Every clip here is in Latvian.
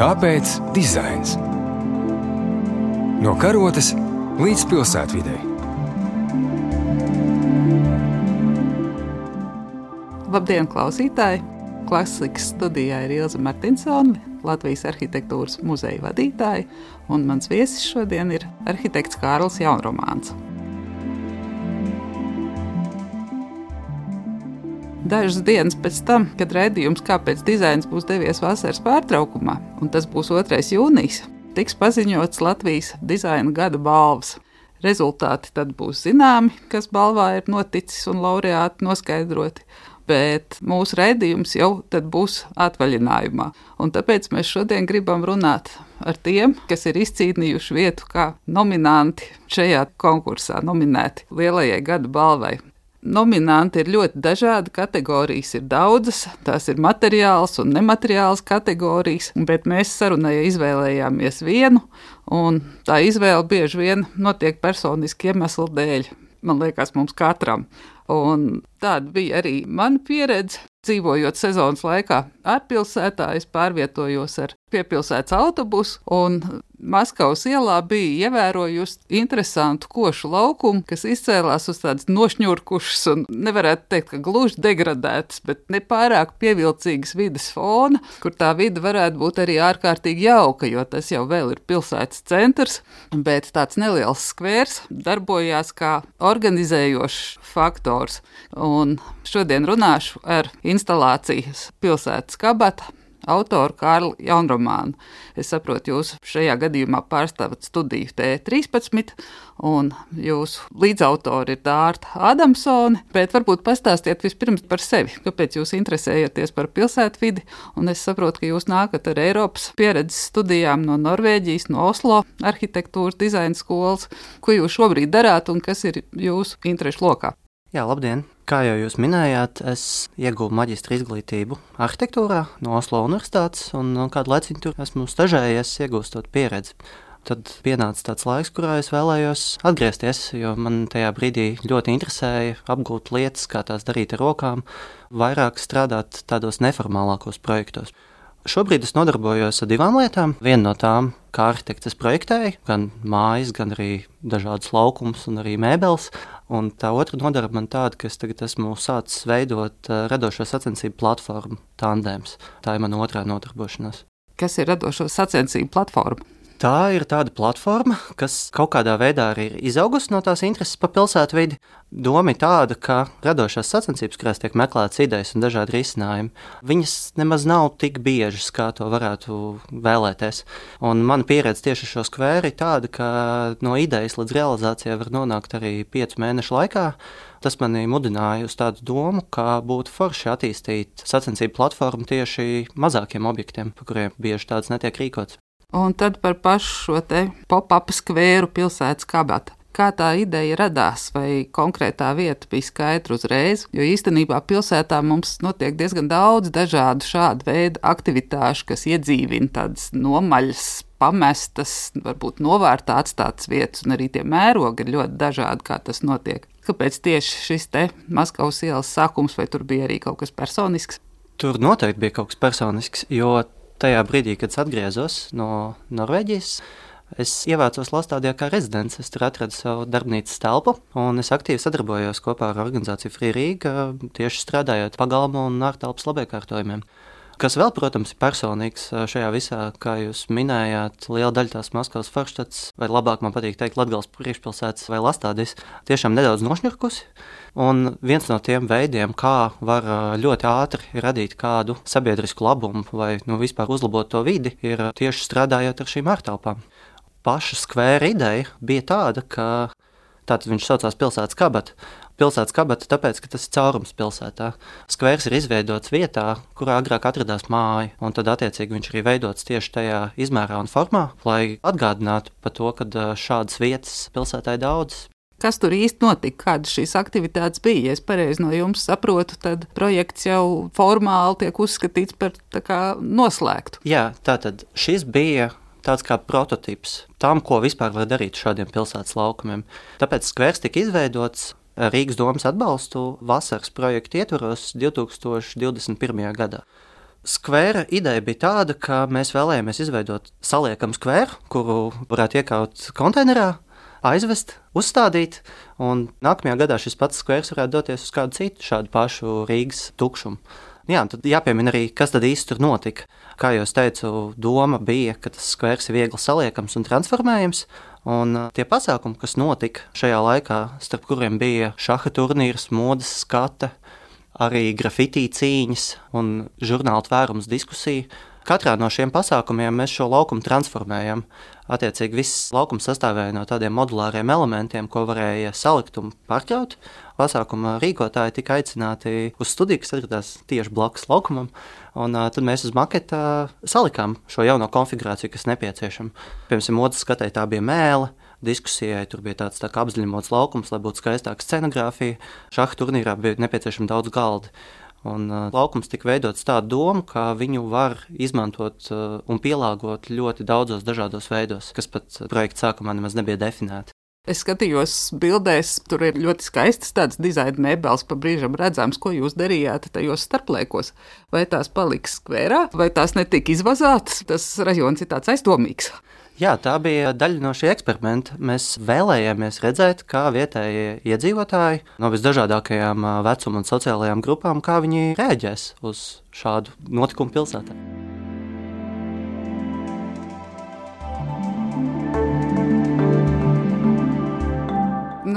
Kāpēc dizains? No karotes līdz pilsētvidai. Labdien, klausītāji! Klasikas studijā ir Ilza Martinsone, Latvijas arhitektūras muzeja vadītāja, un mans viesis šodien ir arhitekts Kārls Jaunromāns. Dažas dienas pēc tam, kad redzējums, kāpēc dizains būs devies vasaras pārtraukumā, un tas būs 2. jūnijas, tiks paziņots Latvijas dizaina gada balvas. Rezultāti tad būs zināmi, kas balvā ir noticis un laureāti noskaidroti bet mūsu raidījums jau būs atvaļinājumā. Un tāpēc mēs šodien gribam runāt ar tiem, kas ir izcīnījuši vietu kā nominanti šajā konkursā, nominēti lielajai gada balvai. Nominanti ir ļoti dažādi, kategorijas ir daudzas, tās ir materiāls un nemateriāls kategorijas, bet mēs sarunai izvēlējāmies vienu, un tā izvēle bieži vien notiek personiski iemeslu dēļ. Man liekas, mums katram. Un tāda bija arī mana pieredze. Dzīvojot sezonas laikā ārpilsētā, es pārvietojos ar piepilsētas autobusu, un Maskavas ielā bija ievērojusi interesantu košu laukumu, kas izcēlās uz tādas nošņurkušas un nevarētu teikt, ka gluži degradētas, bet nepārāk pievilcīgas vidas fona, kur tā vide varētu būt arī ārkārtīgi jauka, jo tas jau vēl ir pilsētas centrs, bet tāds neliels skvērs darbojās kā organizējošs faktors. Un šodien runāšu ar instalācijas pilsētas kabata autoru Kārlu Jaunromānu. Es saprotu, jūs šajā gadījumā pārstāvat studiju T13, un jūsu līdzautori ir Dārta Adamsone, bet varbūt pastāstiet vispirms par sevi, kāpēc jūs interesējaties par pilsētvidi, un es saprotu, ka jūs nākat ar Eiropas pieredzes studijām no Norvēģijas, no Oslo arhitektūras dizaina skolas. Ko jūs šobrīd darāt un kas ir jūsu interešu lokā? Jā, labdien! Kā jau jūs minējāt, es ieguvu maģistra izglītību arhitektūrā no Oslo Universitātes, un kādu laiku tur esmu stažējies, iegūstot pieredzi. Tad pienāca tāds laiks, kurā es vēlējos atgriezties, jo man tajā brīdī ļoti interesēja apgūt lietas, kā tās darīt ar rokām, vairāk strādāt tādos neformālākos projektos. Šobrīd es nodarbojos ar divām lietām. Viena no tām, kā arhitekts, projektēju gan mājas, gan arī dažādas laukumus un arī mēbeles. Un tā otra nodarbe man tāda, ka es tagad esmu sācis veidot radošo sacensību platformu Tandēms. Tā ir mana otrā nodarbošanās. Kas ir radošo sacensību platforma? Tā ir tāda platforma, kas kaut kādā veidā arī ir izaugusi no tās intereses par pilsētu vidi. Doma ir tāda, ka radošās sacensības, kurās tiek meklētas idejas un dažādi risinājumi, viņas nemaz nav tik biežas, kā to varētu vēlēties. Un mana pieredze tieši ar šo skvēru ir tāda, ka no idejas līdz realizācijai var nonākt arī piecu mēnešu laikā. Tas manī mudināja uz tādu domu, ka būtu forši attīstīt sacensību platformu tieši mazākiem objektiem, par kuriem bieži tāds netiek rīkots. Un tad par pašu šo pop-up skvēru pilsētas kabata. Kā tā ideja radās, vai konkrētā vieta bija skaidra uzreiz? Jo īstenībā pilsētā mums notiek diezgan daudz dažādu šādu veidu aktivitāšu, kas iedzīvina tādas nomaļas, pamestas, varbūt novārtā atstātas vietas, un arī tie mērogi ir ļoti dažādi, kā tas notiek. Kāpēc tieši šis te Maskavas ielas sākums, vai tur bija arī kaut kas personisks? Tur noteikti bija kaut kas personisks, jo tajā brīdī, kad es atgriezos no Norvēģijas, es ievācos Lastādijā kā rezidents. Es tur atradu savu darbnīcas telpu, un es aktīvi sadarbojos kopā ar organizāciju Free Riga, tieši strādājot pagalmu un ārtelpas labiekārtojumiem. Kas vēl, protams, ir personīgs šajā visā, kā jūs minējāt, liela daļa tās Maskavas Forštats, vai labāk man patīk teikt, Latvijas priekšpilsētas vai Lastādis, tiešām nedaudz nošņurkusi. Un viens no tiem veidiem, kā var ļoti ātri radīt kādu sabiedrisku labumu vai nu, vispār uzlabot to vidi, ir tieši strādājot ar šīm ārtelpām. Paša skvēra ideja bija tāda, ka tātad viņš saucās pilsētas kabata pilsētas kabata, tāpēc, ka tas ir caurums pilsētā. Skvērs ir izveidots vietā, kurā agrāk atradās māja, un tad attiecīgi viņš ir veidots tieši tajā izmērā un formā, lai atgādinātu par to, ka šādas vietas pilsētā ir daudz. Kas tur īsti notika, kādas šīs aktivitātes bija? Ja es pareizi no jums saprotu, tad projekts jau formāli tiek uzskatīts par noslēgtu. Jā, tātad šis bija tāds kā prototyps tam, ko vispār var darīt šādiem pilsētas laukumiem. Tāpēc skvērs tika izveidots Rīgas domas atbalstu vasaras projektu ietvaros 2021. gadā. Skvēra ideja bija tāda, ka mēs vēlējāmies izveidot saliekamu skvēru, kuru varētu iekaut konteinerā, aizvest, uzstādīt, un nākamajā gadā šis pats skvērs varētu doties uz kādu citu šādu pašu Rīgas tukšumu. Jā, tad jāpiemina arī, kas tad īsti tur notika. Kā jau teicu, doma bija, ka tas skvērs ir viegli saliekams un transformējams. Un tie pasākumi, kas notika šajā laikā, starp kuriem bija šaha turnīrs, modes skate, arī grafitī cīņas un žurnāla tvērums diskusija, Katrā no šiem pasākumiem mēs šo laukumu transformējam. Attiecīgi, viss laukums sastāvēja no tādiem modulāriem elementiem, ko varēja salikt un pārķaut. Pasākuma rīkotāji tika aicināti uz studiju, kas atradās tieši blakus laukumam, un uh, tad mēs uz maketa salikām šo jauno konfigurāciju, kas nepieciešama. Piemēram, otrs skatēji tā bija mēlē diskusijai. Tur bija tāds tā apziņots laukums, lai būtu skaistāka scenogrāfija. Šāda turnīrā bija nepieciešama daudz galdu. Un, uh, laukums tika veidots tādu domu, ka viņu var izmantot uh, un pielāgot ļoti daudzos dažādos veidos, kas pat uh, projekta sākumā nemaz nebija definēti. Es skatījos bildēs, tur ir ļoti skaistas tādas dizaina mēbeles, pa brīžam redzams, ko jūs darījāt tajos starplaikos. Vai tās paliks skverā, vai tās netika izvazātas, tas rajons ir tāds aizdomīgs. Jā, tā bija daļa no šī eksperimenta. Mēs vēlējāmies redzēt, kā vietējie iedzīvotāji no visdažādākajām vecuma un sociālajām grupām, kā viņi reaģēs uz šādu notikumu pilsētā.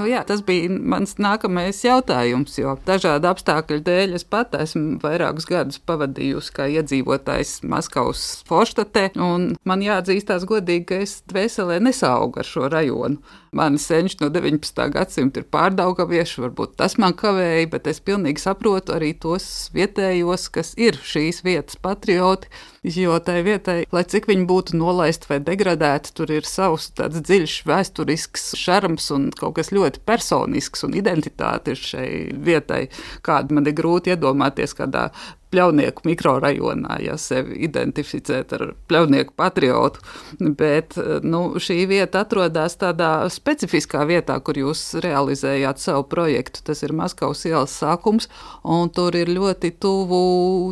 Nu, jā, tas bija mans nākamais jautājums, jo dažādu apstākļu dēļ es pat esmu vairākus gadus pavadījusi kā iedzīvotājs Maskavas Forštatē, un man jāatzīstās godīgi, ka es dvēselē nesaugu ar šo rajonu. Mani senči no 19. gadsimta ir pārdaugavieši, varbūt tas man kavēja, bet es pilnīgi saprotu arī tos vietējos, kas ir šīs vietas patrioti, jo tai vietai, lai cik viņi būtu nolaisti vai degradēti, tur ir savs tāds dziļš vēsturisks šarms un kaut kas ļoti personisks un identitāte ir šai vietai, kāda man ir grūti iedomāties kādā pļaunieku mikrorajonā, ja sevi identificēt ar pļaunieku patriotu. Bet nu, šī vieta atrodas tādā specifiskā vietā, kur jūs realizējāt savu projektu. Tas ir Maskavas ielas sākums, un tur ir ļoti tuvu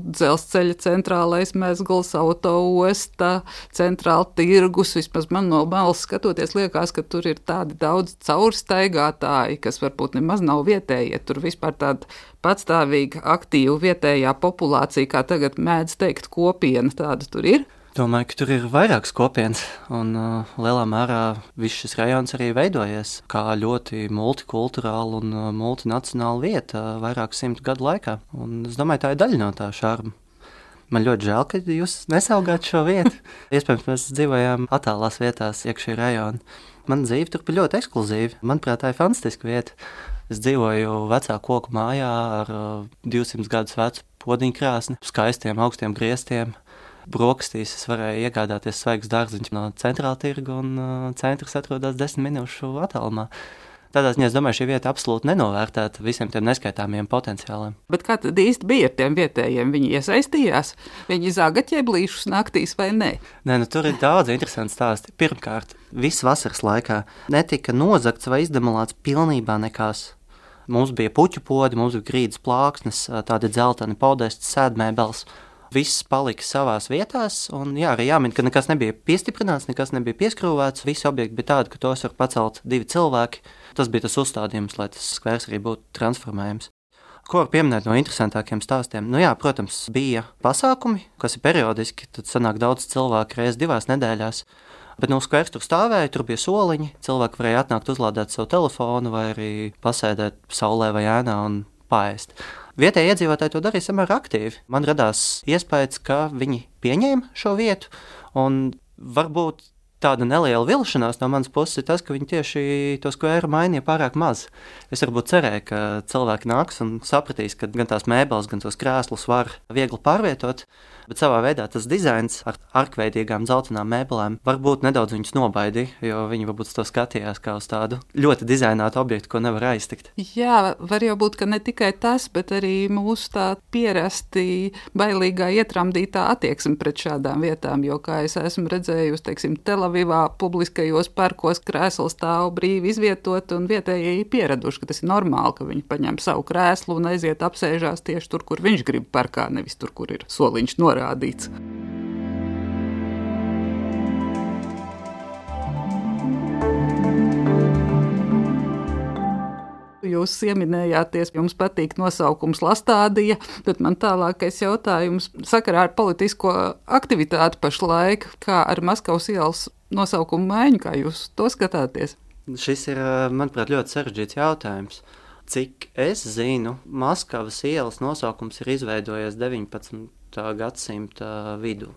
dzelzceļa centrālais mezgls, autoosta, centrāla tirgus. Vismaz man no malas skatoties, liekas, ka tur ir tādi daudz caurstaigātāji, kas varbūt nemaz nav vietējie. Tur vispār tāda patstāvīga, aktīva vietējā populācija, kā tagad mēdz teikt, kopiena tāda tur ir. Domāju, ka tur ir vairākas kopienas, un uh, lielā mērā viss šis rajons arī veidojies kā ļoti multikulturāla un uh, multinacionāla vieta uh, vairāku simtu gadu laikā. Un es domāju, tā ir daļa no tā šārma. Man ļoti žēl, ka jūs nesaugāt šo vietu. Iespējams, mēs dzīvojām attālās vietās, iekšā rajonā. Man dzīve tur bija ļoti ekskluzīva. Manuprāt, tā ir fantastiska vieta. Es dzīvoju vecā koku mājā ar 200 uh, gadus vecu podziņu krāsni, skaistiem augstiem griestiem. Brokastīs es varēju iegādāties svaigus dārziņus no centrāla tirga, un uh, centrs atrodas desmit minūšu attālumā. Tādā ziņā es domāju, šī vieta absolūti nenovērtēta visiem tiem neskaitāmiem potenciāliem. Bet kā tad īsti bija ar tiem vietējiem? Viņi iesaistījās, viņi zagaķē blīšus naktīs vai nē? Nē, nu, tur ir daudz interesantu stāstu. Pirmkārt, visu vasaras laikā netika nozagts vai izdemolēts pilnībā nekas. Mums bija puķu podi, mums bija grīdas plāksnes, tādi dzelteni podesti, sēdmēbeles. Viss palika savās vietās, un jā, arī jāmin, ka nekas nebija piestiprināts, nekas nebija pieskrūvēts. Visi objekti bija tādi, ka tos var pacelt divi cilvēki. Tas bija tas uzstādījums, lai tas skvērs arī būtu transformējams. Ko var pieminēt no interesantākiem stāstiem? Nu, jā, protams, bija pasākumi, kas ir periodiski. Tad sanāk daudz cilvēku reizes divās nedēļās. Bet no skvērs tur stāvēja, tur bija soliņi. Cilvēki varēja atnākt, uzlādēt savu telefonu, vai arī pasēdēt saulē vai ēnā un pāriest. Vietējie iedzīvotāji to darīja samērā aktīvi. Man radās iespējas, ka viņi pieņēma šo vietu, un varbūt tāda neliela vilšanās no manas puses ir tas, ka viņi tieši to skvēru mainīja pārāk maz. Es varbūt cerēju, ka cilvēki nāks un sapratīs, ka gan tās mēbeles, gan tos krēslus var viegli pārvietot. Bet savā veidā tas dizains ar arkveidīgām zeltainām mēbelēm varbūt nedaudz viņus nobaidīja, jo viņi varbūt to skatījās kā uz tādu ļoti dizainātu objektu, ko nevar aiztikt. Jā, var jau būt, ka ne tikai tas, bet arī mūsu tā pierasti bailīgā ietramdītā attieksme pret šādām vietām, jo, kā es esmu redzējusi, teiksim, Tel Telavivā publiskajos parkos krēsls stāv brīvi izvietot, un vietējie ir pieraduši, ka tas ir normāli, ka viņi paņem savu krēslu un aiziet apsēžās tieši tur, kur viņš grib parkā, nevis tur, kur ir soliņš norādīts. Jūs pieminējāties, jums patīk nosaukums Lastādija, bet man tālākais jautājums sakarā ar politisko aktivitāti pašlaik, kā ar Maskavas ielas nosaukumu maiņu, kā jūs to skatāties? Šis ir, manuprāt, ļoti sarežģīts jautājums. Cik es zinu, Maskavas ielas nosaukums ir izveidojies 19. gadsimta vidū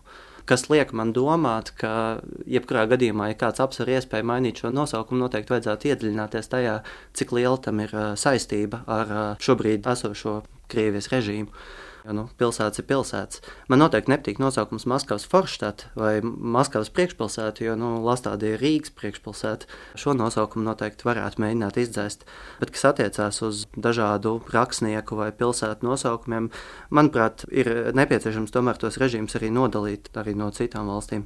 kas liek man domāt, ka jebkurā gadījumā, ja kāds apsver iespēju mainīt šo nosaukumu, noteikti vajadzētu iedziļināties tajā, cik liela tam ir saistība ar šobrīd esošo Krievijas režīmu. Jo, nu, pilsētas ir pilsētas. Man noteikti nepatīk nosaukums Maskavas Forštata vai Maskavas priekšpilsēta, jo nu, Lastāde ir Rīgas priekšpilsēta. Šo nosaukumu noteikti varētu mēģināt izdzēst. Bet, kas attiecās uz dažādu rakstnieku vai pilsētu nosaukumiem, manuprāt, ir nepieciešams tomēr tos režīmus arī nodalīt arī no citām valstīm.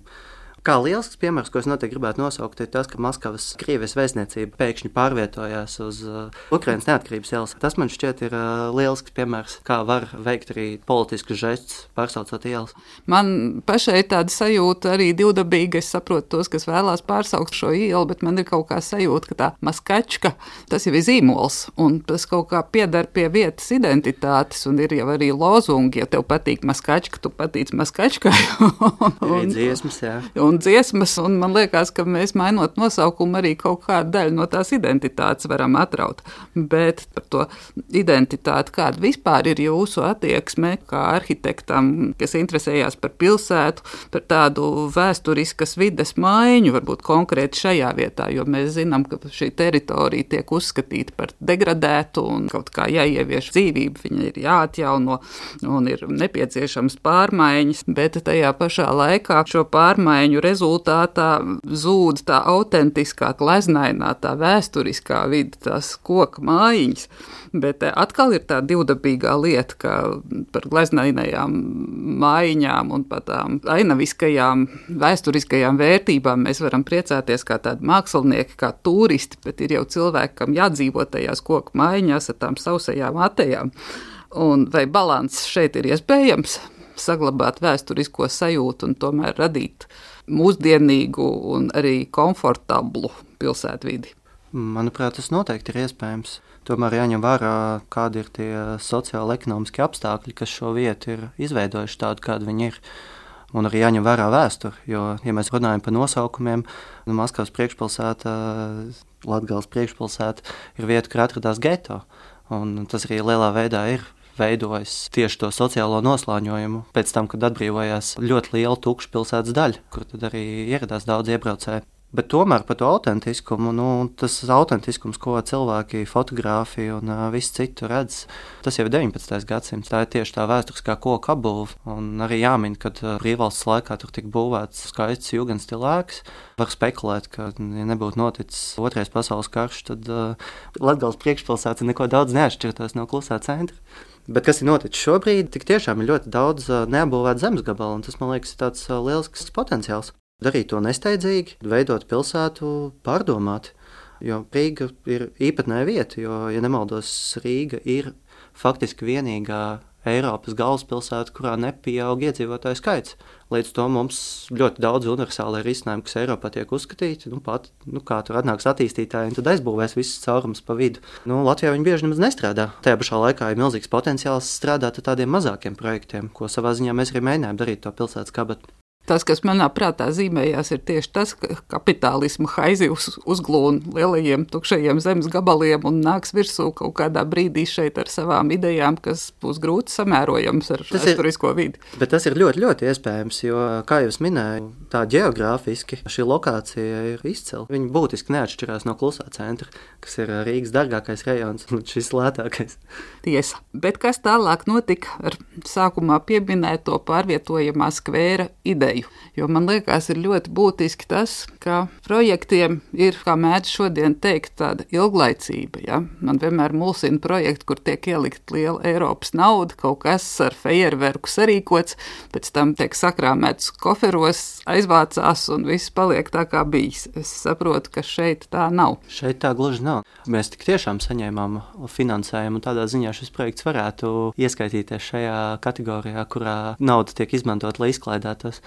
Kā liels piemērs, ko es noteikti gribētu nosaukt, ir tas, ka Maskavas Krievijas vēstniecība pēkšņi pārvietojās uz uh, Ukraiņas neatkarības ielas. Tas man šķiet ir uh, liels piemērs, kā var veikt arī politiskus žestus, pārsaucot ielas. Man pašai ir tāda sajūta arī divdabīga. Es saprotu tos, kas vēlās pārsaukt šo ielu, bet man ir kaut kā sajūta, ka tā maskačka tas jau ir zīmols un tas kaut kā piedar pie vietas identitātes un ir jau arī lozungi, ja tev patīk maskačka, tu patīc maskačkai. un, dziesmas, jā un dziesmas, un man liekas, ka mēs mainot nosaukumu arī kaut kādu daļu no tās identitātes varam atraut. Bet par to identitāti, kāda vispār ir jūsu attieksme kā arhitektam, kas interesējās par pilsētu, par tādu vēsturiskas vides maiņu, varbūt konkrēti šajā vietā, jo mēs zinām, ka šī teritorija tiek uzskatīta par degradētu un kaut kā jāievieš dzīvība, viņa ir jāatjauno un ir nepieciešams pārmaiņas, bet tajā pašā laikā šo pārmaiņu izmaiņu rezultātā zūd tā autentiskā, gleznainā, tā vēsturiskā vide, tās koka mājiņas. Bet eh, atkal ir tā divdabīgā lieta, ka par gleznainajām mājiņām un par tām ainaviskajām, vēsturiskajām vērtībām mēs varam priecāties kā tādi mākslinieki, kā turisti, bet ir jau cilvēki, kam jādzīvo tajās koku mājiņās ar tām sausajām atejām. Un vai balans šeit ir iespējams? saglabāt vēsturisko sajūtu un tomēr radīt mūsdienīgu un arī komfortablu pilsētvidi? Manuprāt, tas noteikti ir iespējams. Tomēr jāņem vērā, kādi ir tie sociāli ekonomiskie apstākļi, kas šo vietu ir izveidojuši tādu, kāda viņi ir. Un arī jāņem vērā vēsture, jo, ja mēs runājam par nosaukumiem, nu, Maskavas priekšpilsēta, Latvijas priekšpilsēta ir vieta, kur atradās geto. Un tas arī lielā veidā ir veidojis tieši to sociālo noslāņojumu. Pēc tam, kad atbrīvojās ļoti liela tukša pilsētas daļa, kur tad arī ieradās daudz iebraucēju. Bet tomēr par to autentiskumu, nu, tas autentiskums, ko cilvēki, fotografija un uh, viss citu redz, tas jau ir 19. gadsimts. Tā ir tieši tā vēsturiskā koka apbūve. Un arī jāmin, ka uh, brīvvalsts laikā tur tika būvēts skaists jūgenstils. Var spekulēt, ka, ja nebūtu noticis otrais pasaules karš, tad uh, Latvijas priekšpilsēta neko daudz neatšķirtos no klusā centra. Bet kas ir noticis šobrīd, tik tiešām ir ļoti daudz neapbūvēta zemes gabalu, un tas man liekas ir tāds lielisks potenciāls. Darīt to nesteidzīgi, veidot pilsētu pārdomāti. Jo Rīga ir īpatnēja vieta, jo, ja nemaldos, Rīga ir faktiski vienīgā Eiropas galvaspilsēta, kurā nepieaug iedzīvotāju skaits. Līdz to mums ļoti daudz universāli risinājumu, kas Eiropā tiek uzskatīti. Nu, pat, nu, kā tur atnāks attīstītāji, un tad aizbūvēs visas caurumus pa vidu. Nu, Latvijā viņi bieži nemaz nestrādā. Tajā pašā laikā ir milzīgs potenciāls strādāt ar tādiem mazākiem projektiem, ko savā ziņā mēs arī mēģinājām darīt to pilsētas kabatu. Tas, kas manā prātā zīmējās, ir tieši tas, ka kapitālisma haizi uz, uzglūna lielajiem tukšajiem zemes gabaliem un nāks virsū kaut kādā brīdī šeit ar savām idejām, kas būs grūti samērojams ar vēsturisko vidi. Bet tas ir ļoti, ļoti iespējams, jo, kā jau minēju, tā geogrāfiski šī lokācija ir izcila. Viņa būtiski neatšķirās no klusā centra, kas ir Rīgas dārgākais rajons un šis lētākais. Tiesa, bet kas tālāk notika ar sākumā pieminēto pārvietojamā skvēra ideju? Ideju. Jo man liekas, ir ļoti būtiski tas, ka projektiem ir, kā mēdz šodien teikt, tāda ilglaicība. Ja? Man vienmēr mulsina projekti, kur tiek ielikt liela Eiropas nauda, kaut kas ar fejerverku sarīkots, pēc tam tiek sakrāmēts koferos, aizvācās un viss paliek tā kā bijis. Es saprotu, ka šeit tā nav. Šeit tā gluži nav. Mēs tik tiešām saņēmām finansējumu, un tādā ziņā šis projekts varētu ieskaitīties šajā kategorijā, kurā nauda tiek izmantot, lai izklaidētos.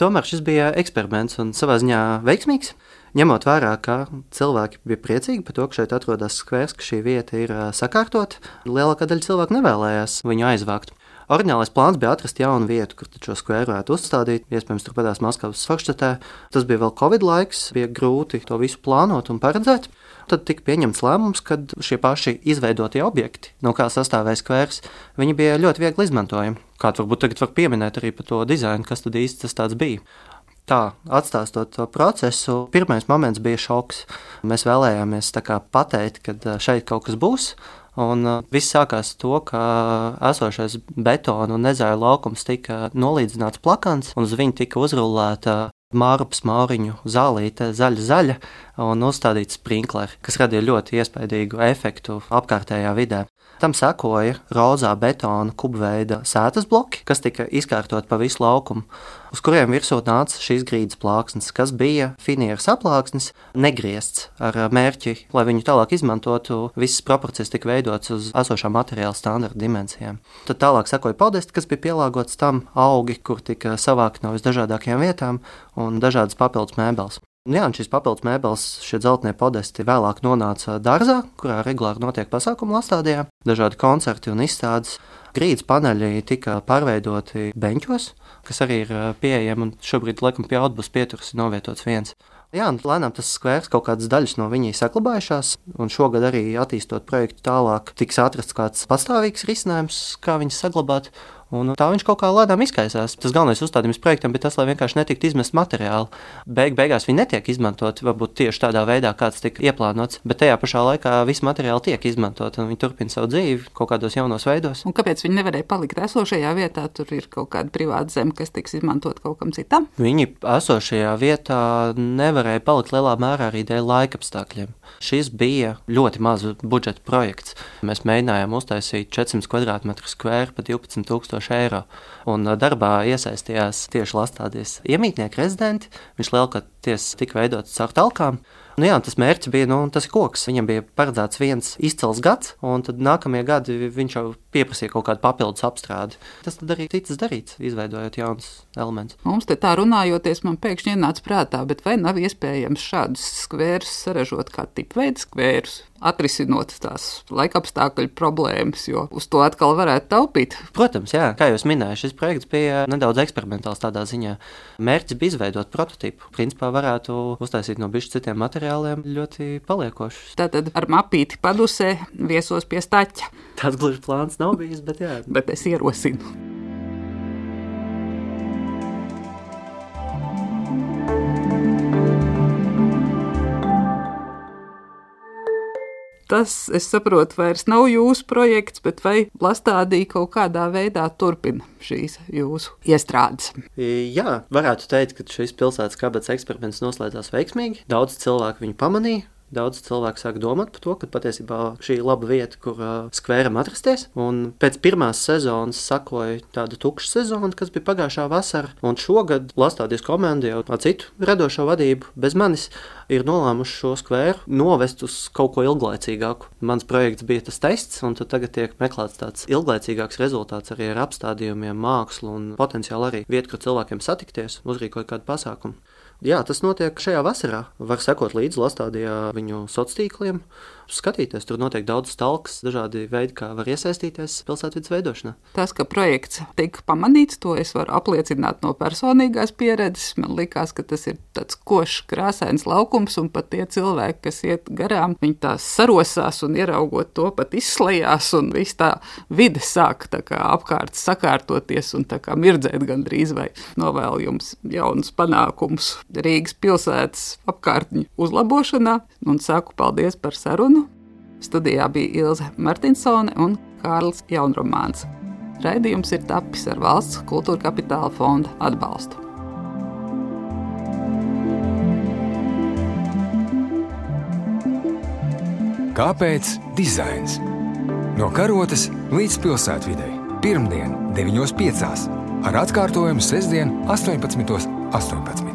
Tomēr šis bija eksperiments un savā ziņā veiksmīgs. Ņemot vērā, ka cilvēki bija priecīgi par to, ka šeit atrodas skvērs, ka šī vieta ir sakārtota, lielākā daļa cilvēku nevēlējās viņu aizvākt. Orģinālais plāns bija atrast jaunu vietu, kur šo skvēru varētu uzstādīt. Iespējams, turpinās Maskavas Fakštatē. Tas bija vēl Covid laiks, bija grūti to visu plānot un paredzēt. Tad tika pieņemts lēmums, ka šie paši izveidotie objekti, no kā sastāvēja skvērs, viņi bija ļoti viegli izmantojami. Kāds varbūt tagad var pieminēt arī par to dizainu, kas tad īsti tas bija. Tā, atstāstot to procesu, pirmais moments bija šoks. Mēs vēlējāmies pateikt, ka šeit kaut kas būs, Un viss sākās ar to, ka esošais betona un nezāļu laukums tika nolīdzināts plakans, un uz viņa tika uzrullēta Mārupas Mauriņu zālīte, zaļa, zaļa un uzstādīts sprinkleri, kas radīja ļoti iespaidīgu efektu apkārtējā vidē. Tam sekoja rozā betona kubveida sētas bloki, kas tika izkārtot pa visu laukumu, uz kuriem virsū nāca šīs grīdas plāksnes, kas bija finieras aplāksnes, negriezts ar mērķi, lai viņu tālāk izmantotu. Visas proporcijas tika veidotas uz esošā materiāla standarta dimensijām. Tad tālāk sekoja podesti, kas bija pielāgots tam augi, kur tika savākti no visdažādākajām vietām un dažādas papildus mēbeles. Jā, un šīs papildus mēbeles, šie dzeltenie podesti vēlāk nonāca dārzā, kurā regulāri notiek pasākumu lastādījā, dažādi koncerti un izstādes. Grīdas paneļi tika pārveidoti beņķos, kas arī ir pieejami, un šobrīd, laikam, pie autobusu pieturas ir novietots viens. Jā, lēnām tas skvērs kaut kādas daļas no viņa saglabājušās, un šogad arī attīstot projektu tālāk, tiks atrasts kāds pastāvīgs risinājums, kā viņas saglabāt. Un tā viņš kaut kā lēnām izkaisās. Tas galvenais uzstādījums projektam bija tas, lai vienkārši netiktu izmest materiāli. Beig beigās viņi netiek izmantot varbūt tieši tādā veidā, kāds tika ieplānots, bet tajā pašā laikā visi materiāli tiek izmantot un viņi turpina savu dzīvi kaut kādos jaunos veidos. Un kāpēc viņi nevarēja palikt esošajā vietā? Tur ir kaut kāda privāta zeme, kas tiks izmantot kaut kam citam. Viņi esošajā vietā nevarēja palikt lielā mērā arī dēļ laika apstākļiem. Šis bija ļoti mazs budžeta projekts. Mēs mēģinājām uztaisīt 400 km2 skvēru par 12,000 tūkstoši eiro. Un darbā iesaistījās tieši Lastādijas iemītnieki, rezidenti. Viņš lielākoties tika veidots caur talkām. Nu, jā, tas mērķis bija, nu, tas ir koks. Viņam bija paredzēts viens izcils gads, un tad nākamie gadi viņš jau pieprasīja kaut kādu papildus apstrādi. Tas arī ticis darīts, izveidojot jaunus elementus. Mums te tā runājoties, man pēkšņi ienāca prātā, bet vai nav iespējams šādus skvērus saražot kā tipveidu skvērus? Atrisinot tās laikapstākļu problēmas, jo uz to atkal varētu taupīt. Protams, jā, kā jau minēju, šis projekts bija nedaudz eksperimentāls tādā ziņā. Mērķis bija izveidot prototipu. Principā varētu uztaisīt no bišķi citiem materiāliem ļoti paliekošus. Tātad ar mapīti padusē viesos pie staķa. Tāds gluži plāns nav bijis, bet jā. bet es ierosinu. Tas, es saprotu, vairs nav jūsu projekts, bet vai Lastādī kaut kādā veidā turpina šīs jūsu iestrādes? Jā, varētu teikt, ka šis pilsētas kabatas eksperiments noslēdzās veiksmīgi. Daudz cilvēku viņu pamanīja. Daudz cilvēku sāk domāt par to, ka patiesībā šī ir laba vieta, kur uh, skvēram atrasties. Un pēc pirmās sezonas sakoja tāda tukša sezona, kas bija pagājušā vasara. Un šogad Lastādijas komanda jau ar citu radošo vadību bez manis ir nolēmuši šo skvēru novest uz kaut ko ilglaicīgāku. Mans projekts bija tas tests, un tagad tiek meklēts tāds ilglaicīgāks rezultāts arī ar apstādījumiem, mākslu un potenciāli arī vietu, kur cilvēkiem satikties, uzrīkot kādu pasākumu. Jā, tas notiek šajā vasarā. Var sekot līdzi Lastādijā viņu sociāliem tīkliem skatīties. Tur notiek daudz talks, dažādi veidi, kā var iesaistīties pilsētvidas veidošanā. Tas, ka projekts tika pamanīts, to es varu apliecināt no personīgās pieredzes. Man liekas, ka tas ir tāds košs, krāsains laukums, un pat tie cilvēki, kas iet garām, viņi tās sarosās un ieraugot to pat izslēgās, un viss tā vide sāk tā kā apkārt sakārtoties un mirdzēt gandrīz vai novēl jums jaunus panākumus Rīgas pilsētas apkārtņu uzlabošanā, un saku paldies par sarunu Studijā bija Ilze Martinsone un Kārlis Jaunromāns. Raidījums ir tapis ar valsts kultūra kapitāla fonda atbalstu. Kāpēc dizains? No karotes līdz pilsētvidē. Pirmdien, 9.5. ar atkārtojumu sestdien, 18.18. 18. 18.